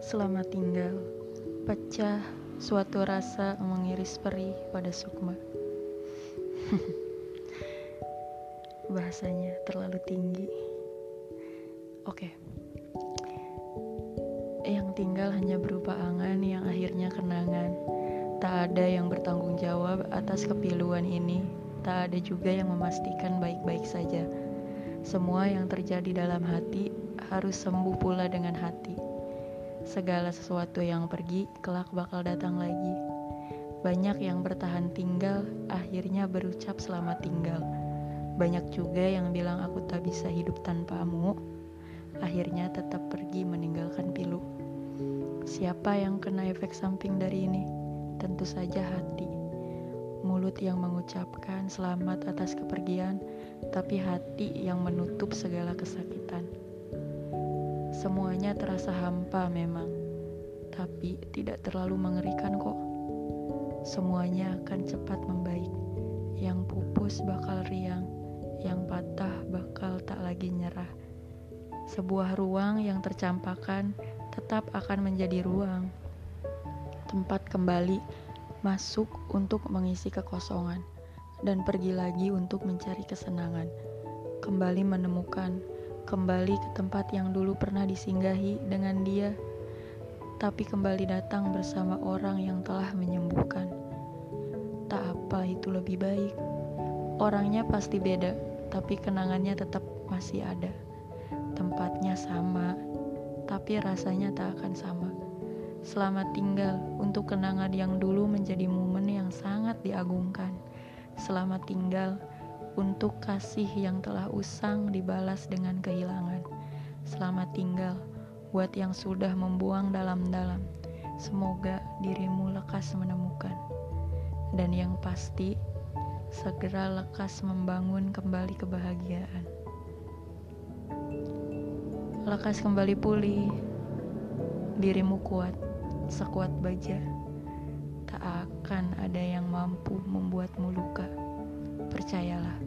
Selamat tinggal, pecah suatu rasa mengiris perih pada Sukma. Bahasanya terlalu tinggi. Oke. Yang tinggal hanya berupa angan yang akhirnya kenangan. Tak ada yang bertanggung jawab atas kepiluan ini. Tak ada juga yang memastikan baik-baik saja. Semua yang terjadi dalam hati harus sembuh pula dengan hati. Segala sesuatu yang pergi kelak bakal datang lagi. Banyak yang bertahan tinggal, akhirnya berucap selamat tinggal. Banyak juga yang bilang aku tak bisa hidup tanpamu, akhirnya tetap pergi meninggalkan pilu. Siapa yang kena efek samping dari ini? Tentu saja hati mulut yang mengucapkan selamat atas kepergian, tapi hati yang menutup segala kesakitan. Semuanya terasa hampa memang, tapi tidak terlalu mengerikan kok. Semuanya akan cepat membaik. Yang pupus bakal riang, yang patah bakal tak lagi nyerah. Sebuah ruang yang tercampakkan tetap akan menjadi ruang. Tempat kembali masuk untuk mengisi kekosongan, dan pergi lagi untuk mencari kesenangan. Kembali menemukan, kembali ke tempat yang dulu pernah disinggahi dengan dia, tapi kembali datang bersama orang yang telah menyembuhkan. Tak apa itu lebih baik. Orangnya pasti beda, tapi kenangannya tetap masih ada. Tempatnya sama, tapi rasanya tak akan sama. Selamat tinggal untuk kenangan yang dulu menjadi momen yang sangat diagungkan. Selamat tinggal untuk kasih yang telah usang dibalas dengan kehilangan. Selamat tinggal buat yang sudah membuang dalam-dalam. Semoga dirimu lekas menemukan. Dan yang pasti, segera lekas membangun kembali kebahagiaan. Lekas kembali pulih, dirimu kuat sekuat baja, tak akan ada yang mampu membuatmu luka. Percayalah.